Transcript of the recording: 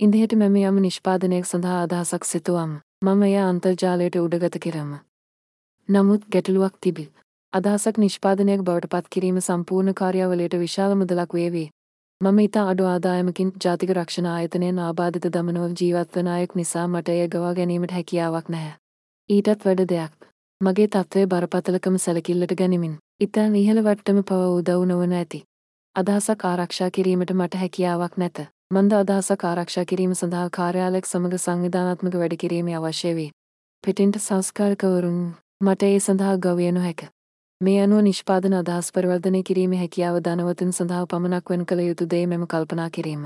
ඉන්දිහට මෙම යම් නිෂ්පාදනයක් සඳහා අදහසක් සිතුවම් මම එය අන්තර්ජාලයට උඩගත කරම. නමුත් ගැටලුවක් තිබි. අදහසක් නිෂ්පාදනයක් බවට පත් කිරීම සම්පූර්ණ කාර්යාවලයට විශාල මුදලක් වේවේ. මම ඉතා අඩු ආදායමකින් ජාතික රක්ෂණ ආයතනයෙන් ආබාධිත දමනව ජීවත්වන අයෙක් නිසා මට එය ගවා ගැනීමට හැකියාවක් නැහැ. ඊටත් වැඩ දෙයක්. මගේ තත්ත්වය බරපතලකම සැලකිල්ලට ගනිමින්. ඉතා ඉහළ වට්ටම පව උදව් නොවන ඇති. අදහසක් ආරක්ෂා කිරීමට මට හැකියාවක් නැත. මන්ද අදහසක් ආරක්ෂා කිරීම සඳහා කාර්යාලයක් සමග සංවිධානාත්මක වැඩ කිරීම අවශ්‍ය වේ. පිටින්ට සංස්කාරකවරුන් මට ඒ සඳහා ගවය නොහැක. මේ අනුව නිෂ්පාදන අදහස් පරිවර්ධනය කිරීමේ හැකියාව ධනවතුන් සඳහා පමණක් වෙන් කළ යුතු දේ මෙම කල්පනා කිරීම.